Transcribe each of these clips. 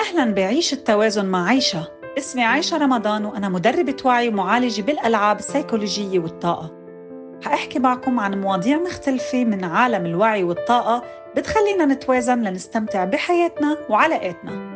أهلا بعيش التوازن مع عيشة. اسمي عيشة رمضان وأنا مدربة وعي ومعالجة بالألعاب السيكولوجية والطاقة. حأحكي معكم عن مواضيع مختلفة من عالم الوعي والطاقة بتخلينا نتوازن لنستمتع بحياتنا وعلاقاتنا.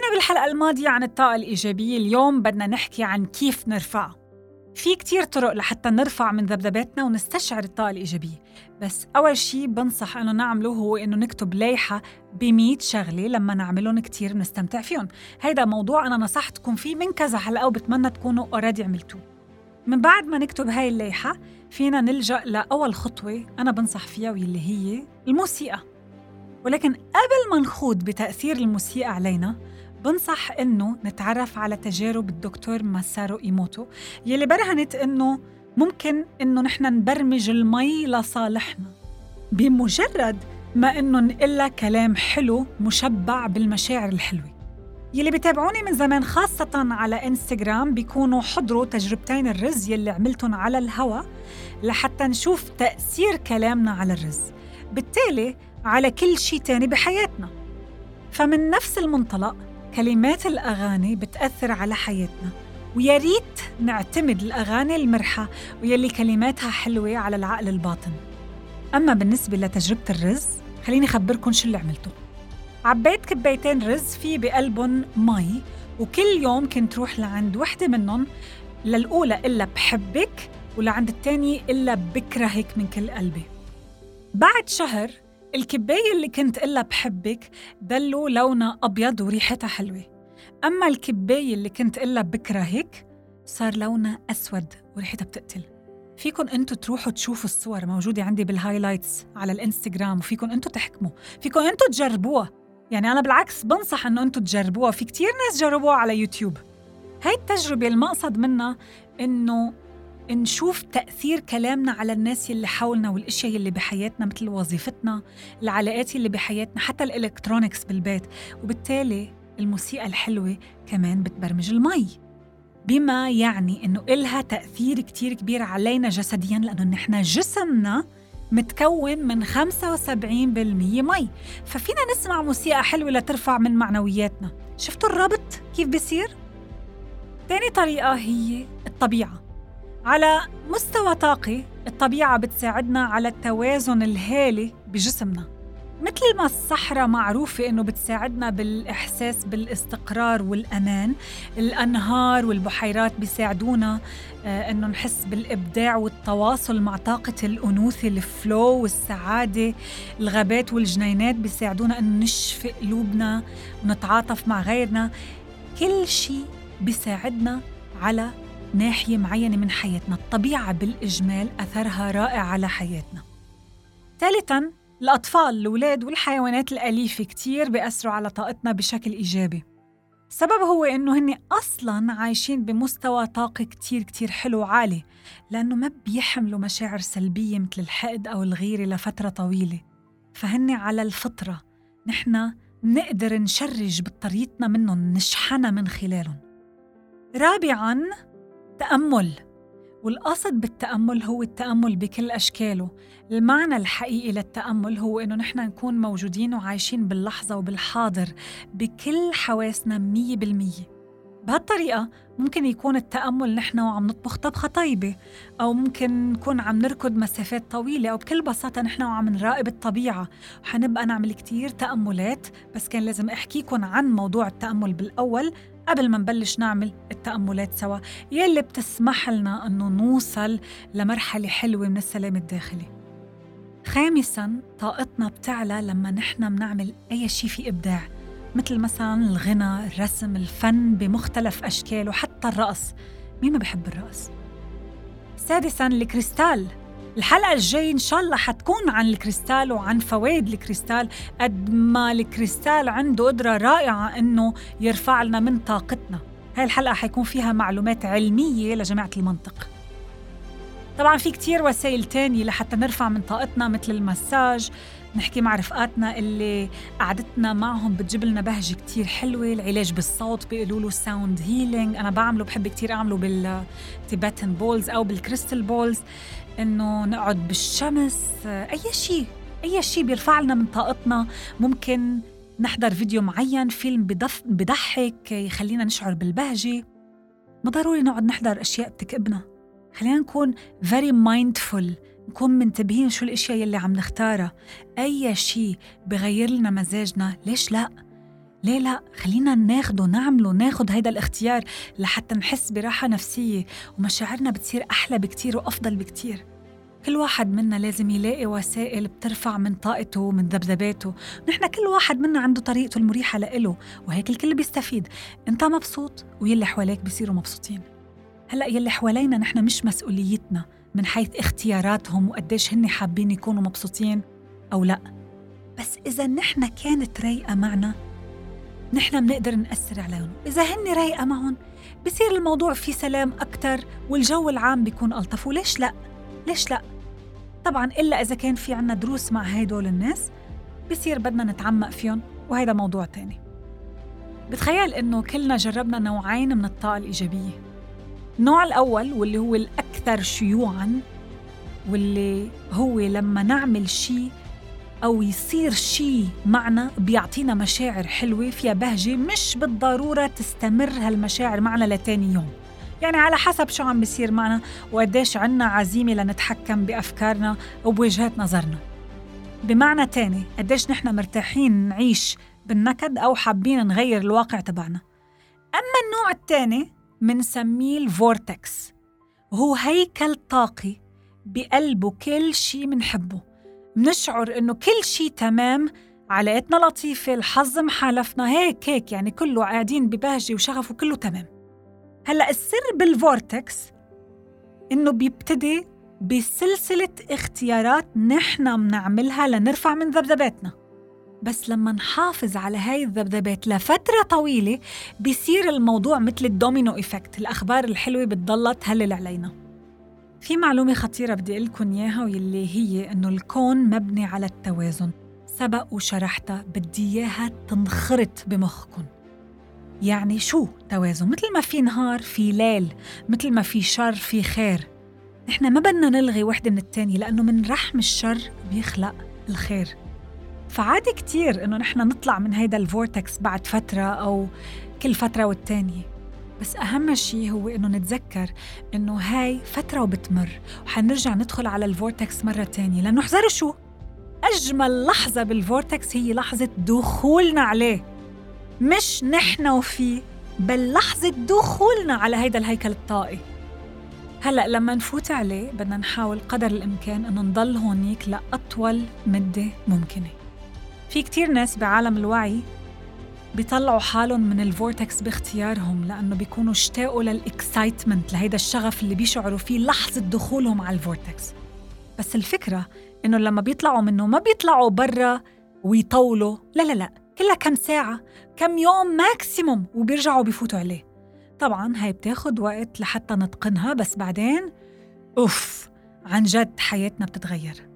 حكينا بالحلقة الماضية عن الطاقة الإيجابية. اليوم بدنا نحكي عن كيف نرفعها في كتير طرق لحتى نرفع من ذبذباتنا ونستشعر الطاقة الإيجابية. بس أول شي بنصح أنه نعمله هو أنه نكتب لايحة بمية شغلة لما نعملهم كتير بنستمتع فيهم. هيدا موضوع أنا نصحتكم فيه من كذا حلقة وبتمنى تكونوا أوريدي عملتوه. من بعد ما نكتب هاي اللايحة فينا نلجأ لأول خطوة أنا بنصح فيها واللي هي الموسيقى. ولكن قبل ما نخوض بتأثير الموسيقى علينا بنصح إنه نتعرف على تجارب الدكتور ماسارو إيموتو يلي برهنت إنه ممكن إنه نحن نبرمج المي لصالحنا. بمجرد ما إنه نقلها كلام حلو مشبع بالمشاعر الحلوة. يلي بتابعوني من زمان خاصة على إنستغرام بيكونوا حضروا تجربتين الرز يلي عملتهم على الهوا لحتى نشوف تأثير كلامنا على الرز. بالتالي على كل شيء تاني بحياتنا. فمن نفس المنطلق كلمات الأغاني بتأثر على حياتنا ويا ريت نعتمد الأغاني المرحة ويلي كلماتها حلوة على العقل الباطن. أما بالنسبة لتجربة الرز خليني أخبركم شو اللي عملته. عبيت كبايتين رز في بقلبهم مي وكل يوم كنت روح لعند وحدة منهم للأولى إلا بحبك ولعند الثانية إلا بكرهك من كل قلبي. بعد شهر الكباية اللي كنت إلا بحبك دلوا لونها أبيض وريحتها حلوة. أما الكباية اللي كنت إلا بكرهك صار لونها أسود وريحتها بتقتل. فيكن أنتوا تروحوا تشوفوا الصور موجودة عندي بال highlights على الإنستغرام وفيكن أنتوا تحكموا. فيكن أنتوا تجربوها. يعني أنا بالعكس بنصح إنه أنتوا تجربوها. في كتير ناس جربوها على يوتيوب. هاي التجربة المقصد منها إنه نشوف تأثير كلامنا على الناس يلي حولنا والأشياء يلي بحياتنا مثل وظيفتنا العلاقات يلي بحياتنا حتى الإلكترونيكس بالبيت. وبالتالي الموسيقى الحلوة كمان بتبرمج المي. بما يعني إنه إلها تأثير كتير كبير علينا جسدياً لأنه نحن جسمنا متكون من 75% مي. ففينا نسمع موسيقى حلوة لترفع من معنوياتنا. شفتوا الربط كيف بيصير؟ تاني طريقة هي الطبيعة. على مستوى طاقي الطبيعة بتساعدنا على التوازن الهالي بجسمنا. مثل ما الصحراء معروفة إنه بتساعدنا بالإحساس بالاستقرار والأمان الأنهار والبحيرات بيساعدونا آه إنه نحس بالإبداع والتواصل مع طاقة الأنوثة الفلو والسعادة الغابات والجنينات بيساعدونا إنه نشفي قلوبنا ونتعاطف مع غيرنا. كل شيء بيساعدنا على ناحية معينة من حياتنا الطبيعة بالإجمال أثرها رائع على حياتنا. ثالثاً الأطفال الأولاد والحيوانات الأليفة كتير بيأثروا على طاقتنا بشكل إيجابي. السبب هو إنه هن أصلاً عايشين بمستوى طاقة كتير كتير حلو وعالي لأنه ما بيحملوا مشاعر سلبية مثل الحقد أو الغيرة لفترة طويلة. فهن على الفطرة نحن نقدر نشرج بطريقتنا منهم نشحنها من خلالهم. رابعاً تأمل والقصد بالتأمل هو التأمل بكل أشكاله. المعنى الحقيقي للتأمل هو إنه نحن نكون موجودين وعايشين باللحظة وبالحاضر بكل حواسنا مية بالمية. بهالطريقة ممكن يكون التأمل نحن وعم نطبخ طبخة طيبة أو ممكن نكون عم نركض مسافات طويلة أو بكل بساطة نحن وعم نراقب الطبيعة. وحنبقى نعمل كتير تأملات بس كان لازم أحكيكم عن موضوع التأمل بالأول. قبل ما نبلش نعمل التأملات سوا يلي بتسمح لنا أنه نوصل لمرحلة حلوة من السلام الداخلي. خامساً طاقتنا بتعلى لما نحن بنعمل أي شيء في إبداع مثل مثلا الغنى الرسم الفن بمختلف أشكاله حتى الرقص. مين ما بحب الرقص؟ سادسا الكريستال. الحلقة الجاي إن شاء الله حتكون عن الكريستال وعن فوائد الكريستال قد ما الكريستال عنده قدرة رائعة إنه يرفع لنا من طاقتنا. هاي الحلقة حيكون فيها معلومات علمية لجماعة المنطق. طبعا في كتير وسائل تانية لحتى نرفع من طاقتنا مثل المساج نحكي مع رفقاتنا اللي قعدتنا معهم بتجيب لنا بهجة كتير حلوة العلاج بالصوت بيقولوا له sound healing أنا بعمله بحب كتير أعمله بال Tibetan bowls أو بال crystal bowls إنه نقعد بالشمس. أي شيء أي شيء بيرفع لنا من طاقتنا. ممكن نحضر فيديو معين فيلم بضحك يخلينا نشعر بالبهجة. ما ضروري نقعد نحضر أشياء بتكئبنا. خلينا نكون very mindful نكون منتبهين شو الأشياء يلي عم نختارها. أي شيء بغير لنا مزاجنا ليش لا؟ ليه لا؟ خلينا ناخده نعمله ناخد هيدا الاختيار لحتى نحس براحة نفسية ومشاعرنا بتصير أحلى بكتير وأفضل بكتير. كل واحد منا لازم يلاقي وسائل بترفع من طاقته ومن ذبذباته. نحن كل واحد منا عنده طريقته المريحة لإله وهيك الكل بيستفيد. أنت مبسوط؟ ويلي حواليك بيصيروا مبسوطين. هلأ يلي حوالينا نحن مش مسؤوليتنا من حيث اختياراتهم وقديش هن حابين يكونوا مبسوطين أو لا. بس إذا نحن كانت رايقة معنا نحن بنقدر نأثر عليهم. إذا هن رايقة معهم بصير الموضوع في سلام أكتر والجو العام بيكون ألطف. وليش لأ؟ ليش لأ؟ طبعا إلا إذا كان في عنا دروس مع هيدول الناس بصير بدنا نتعمق فيهم وهيدا موضوع تاني. بتخيل إنه كلنا جربنا نوعين من الطاقة الإيجابية. النوع الأول واللي هو الأكثر شيوعاً واللي هو لما نعمل شيء أو يصير شيء معنا بيعطينا مشاعر حلوة فيها بهجة مش بالضرورة تستمر هالمشاعر معنا لتاني يوم. يعني على حسب شو عم بيصير معنا وقديش عنا عزيمة لنتحكم بأفكارنا وبوجهات نظرنا. بمعنى تاني قديش نحن مرتاحين نعيش بالنكد أو حابين نغير الواقع تبعنا. أما النوع الثاني منسميه ال vortex. وهو هيكل طاقي بقلبه كل شي منحبه. منشعر إنه كل شي تمام. علاقتنا لطيفة الحظ محالفنا هيك هيك يعني كله قاعدين ببهجة وشغف وكله تمام. هلأ السر بال vortex إنه بيبتدي بسلسلة اختيارات نحن منعملها لنرفع من ذبذباتنا. بس لما نحافظ على هاي الذبذبات لفترة طويلة بيصير الموضوع مثل ال domino effect الأخبار الحلوة بتضلها تهل علينا. في معلومة خطيرة بدي لكم إياها واللي هي إنه الكون مبني على التوازن. سبق وشرحتها بدي إياها تنخرط بمخكم يعني شو توازن؟ مثل ما في نهار في ليل مثل ما في شر في خير. نحن ما بدنا نلغي وحدة من التانية لأنه من رحم الشر بيخلق الخير. فعادي كتير إنه نحن نطلع من هيدا ال vortex بعد فترة أو كل فترة والتانية. بس أهم شيء هو إنه نتذكر إنه هاي فترة وبتمر وحنرجع ندخل على ال vortex مرة تانية. لأنه احزروا شو؟ أجمل لحظة بال vortex هي لحظة دخولنا عليه. مش نحن وفيه بل لحظة دخولنا على هيدا الهيكل الطاقي هلأ لما نفوت عليه بدنا نحاول قدر الإمكان إنه نضل هونيك لأطول مدة ممكنة. في كتير ناس بعالم الوعي بيطلعوا حالهم من ال vortex باختيارهم لأنه بيكونوا اشتاقوا لل excitement لهيدا الشغف اللي بيشعروا فيه لحظة دخولهم على ال vortex. بس الفكرة إنه لما بيطلعوا منه ما بيطلعوا برا ويطولوا لا لا لا كلها كم ساعة كم يوم ماكسيموم وبيرجعوا بيفوتوا عليه. طبعا هاي بتاخد وقت لحتى نتقنها بس بعدين أوف عن جد حياتنا بتتغير.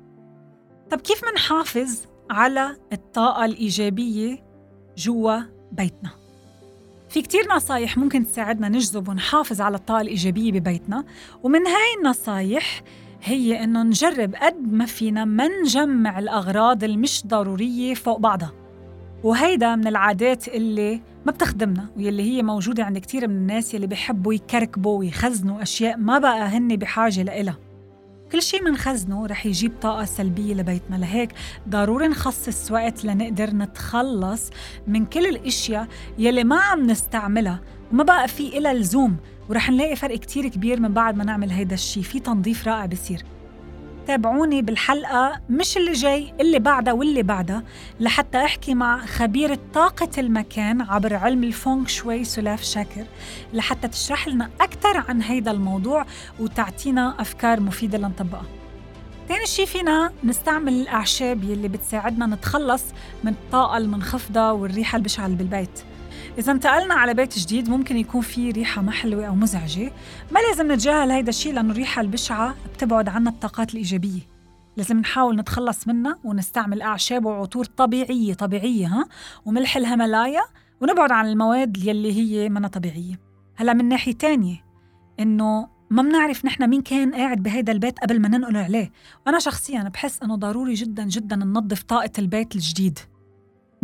طب كيف منحافظ على الطاقة الإيجابية جوا بيتنا. في كتير نصايح ممكن تساعدنا نجذب ونحافظ على الطاقة الإيجابية ببيتنا ومن هاي النصايح هي إنه نجرب قد ما فينا ما نجمع الأغراض المش ضرورية فوق بعضها. وهيدا من العادات اللي ما بتخدمنا واللي هي موجودة عند كتير من الناس يلي بيحبوا يكركبوا ويخزنوا أشياء ما بقى هن بحاجة لإلها. كل شيء منخزنه رح يجيب طاقة سلبية لبيتنا لهيك ضروري نخصص وقت لنقدر نتخلص من كل الأشياء يلي ما عم نستعملها وما بقى في إلها لزوم. ورح نلاقي فرق كتير كبير من بعد ما نعمل هيدا الشيء في تنظيف رائع بصير. تابعوني بالحلقة مش اللي جاي اللي بعدها واللي بعدها لحتى أحكي مع خبيرة طاقة المكان عبر علم الفونغ شوي سلاف شاكر لحتى تشرح لنا أكثر عن هيدا الموضوع وتعطينا أفكار مفيدة لنطبقها. تاني شي فينا نستعمل الأعشاب يلي بتساعدنا نتخلص من الطاقة المنخفضة والريحة اللي بالبيت. إذا انتقلنا على بيت جديد ممكن يكون في ريحة ما حلوة أو مزعجة. ما لازم نتجاهل هيدا الشيء لأنه الريحة البشعة بتبعد عنا الطاقات الإيجابية. لازم نحاول نتخلص منها ونستعمل أعشاب وعطور طبيعية طبيعية ها؟ وملح الهيمالايا ونبعد عن المواد يلي هي منا طبيعية. هلأ من ناحية تانية إنه ما بنعرف نحن مين كان قاعد بهيدا البيت قبل ما ننقل عليه. وأنا شخصيا بحس إنه ضروري جدا جدا ننظف طاقة البيت الجديد.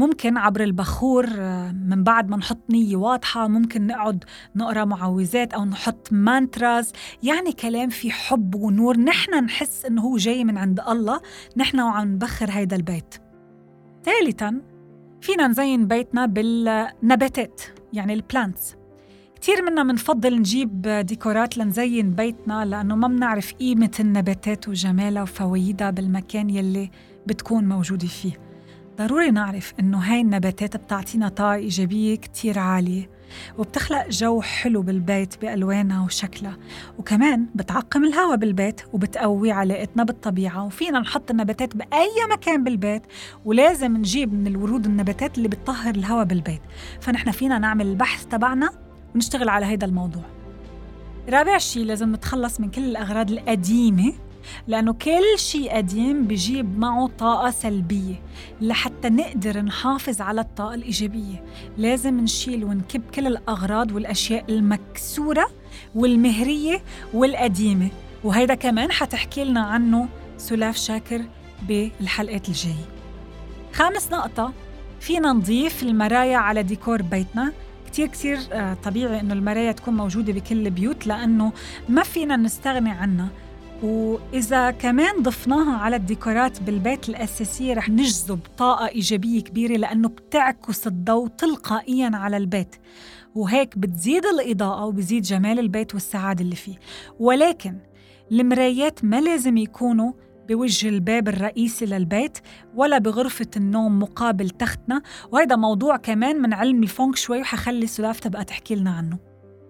ممكن عبر البخور آه، من بعد ما نحط نية واضحة ممكن نقعد نقرأ معوذات أو نحط mantras يعني كلام في حب ونور. نحن نحس إنه هو جاي من عند الله. نحن وعم نبخر هيدا البيت. ثالثا فينا نزين بيتنا بالنباتات يعني ال plants كثير منا منفضل نجيب ديكورات لنزين بيتنا لأنه ما بنعرف قيمة النباتات وجمالها وفوايدها بالمكان يلي بتكون موجودة فيه. ضروري نعرف إنه هاي النباتات بتعطينا طاقة إيجابية كتير عالية وبتخلق جو حلو بالبيت بألوانها وشكلها وكمان بتعقم الهواء بالبيت وبتقوي علاقتنا بالطبيعة وفينا نحط النباتات بأي مكان بالبيت ولازم نجيب من الورود النباتات اللي بتطهر الهواء بالبيت فنحن فينا نعمل البحث تبعنا ونشتغل على هيدا الموضوع. رابع شيء لازم نتخلص من كل الأغراض القديمة لأنه كل شيء قديم بجيب معه طاقة سلبية لحتى نقدر نحافظ على الطاقة الإيجابية. لازم نشيل ونكب كل الأغراض والأشياء المكسورة والمهرية والقديمة. وهيدا كمان حتحكي لنا عنه سلاف شاكر بالحلقات الجاية. خامس نقطة فينا نضيف المرايا على ديكور بيتنا. كتير كتير آه، طبيعي إنه المرايا تكون موجودة بكل البيوت لأنه ما فينا نستغني عنها. وإذا كمان ضفناها على الديكورات بالبيت الأساسية رح نجذب طاقة إيجابية كبيرة لأنه بتعكس الضوء تلقائيا على البيت. وهيك بتزيد الإضاءة وبزيد جمال البيت والسعادة اللي فيه. ولكن المرايات ما لازم يكونوا بوجه الباب الرئيسي للبيت ولا بغرفة النوم مقابل تختنا. وهذا موضوع كمان من علم الفونك شوي وحخلي سلاف تبقى تحكي لنا عنه.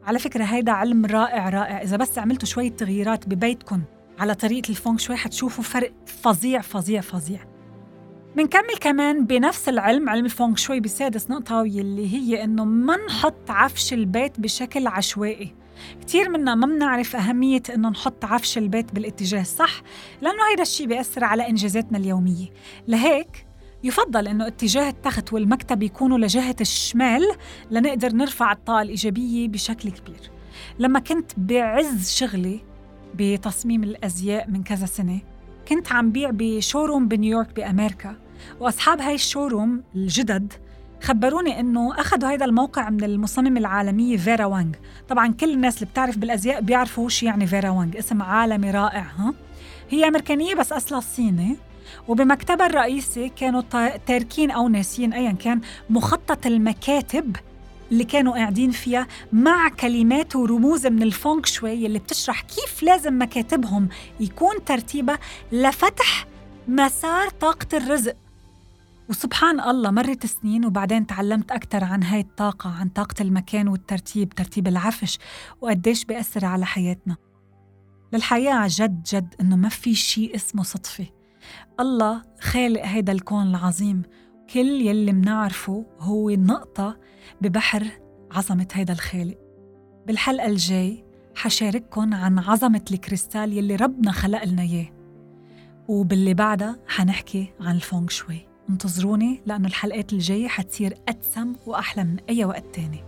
على فكرة هيدا علم رائع رائع. إذا بس عملتوا شوية تغييرات ببيتكم على طريقة الفونك شوي حتشوفوا فرق فظيع فظيع فظيع. منكمل كمان بنفس العلم علم الفونك شوي بسادس نقطة واللي هي إنه ما نحط عفش البيت بشكل عشوائي. كتير منا ما بنعرف أهمية إنه نحط عفش البيت بالاتجاه الصح لأنه هيدا الشيء بيأثر على إنجازاتنا اليومية. لهيك يفضل إنه اتجاه التخت والمكتب يكونوا لجهة الشمال لنقدر نرفع الطاقة الإيجابية بشكل كبير. لما كنت بعز شغلي بتصميم الأزياء من كذا سنة. كنت عم بيع بشوروم بنيويورك بأمريكا وأصحاب هاي الشوروم الجدد خبروني إنه أخذوا هذا الموقع من المصممه العالميه فيرا وانغ. طبعا كل الناس اللي بتعرف بالأزياء بيعرفوا شو يعني فيرا وانغ اسم عالمي رائع ها؟ هي أمريكانية بس أصلها صيني وبمكتبها الرئيسي كانوا تاركين أو ناسيين ايا كان مخطط المكاتب اللي كانوا قاعدين فيها مع كلمات ورموز من الفونك شوي اللي بتشرح كيف لازم مكاتبهم يكون ترتيبها لفتح مسار طاقة الرزق. وسبحان الله مرت سنين وبعدين تعلمت أكثر عن هاي الطاقة عن طاقة المكان والترتيب ترتيب العفش وقديش بيأثر على حياتنا. للحقيقة جد جد إنه ما في شيء اسمه صدفة. الله خالق هيدا الكون العظيم كل يلي منعرفه هو نقطة ببحر عظمة هيدا الخالق. بالحلقة الجاي حشارككن عن عظمة الكريستال يلي ربنا خلق لنا إياه. وباللي بعدها حنحكي عن الفونغ شوي. انتظروني لأنه الحلقات الجاية حتصير أدسم وأحلى من أي وقت تاني.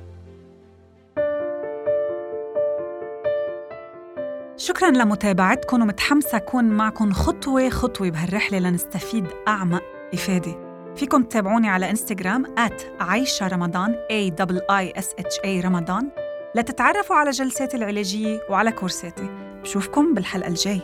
شكرا لمتابعتكم ومتحمسة أكون معكم خطوة خطوة بهالرحلة لنستفيد أعمق إفادة. فيكم تتابعوني على إنستغرام عايشة رمضان A I S H A رمضان. لتتعرفوا على جلساتي العلاجية وعلى كورساتي. بشوفكم بالحلقة الجاي